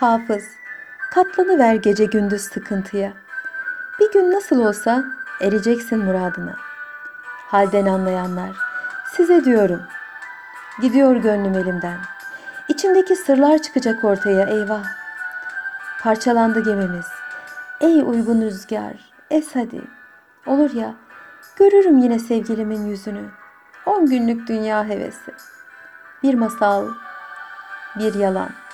Hafız, katlanıver gece gündüz sıkıntıya. Bir gün nasıl olsa ereceksin muradına. Halden anlayanlar, size diyorum. Gidiyor gönlüm elimden. İçimdeki sırlar çıkacak ortaya eyvah. Parçalandı gemimiz. Ey uygun rüzgar, es hadi. Olur ya, görürüm yine sevgilimin yüzünü. On günlük dünya hevesi. Bir masal, bir yalan.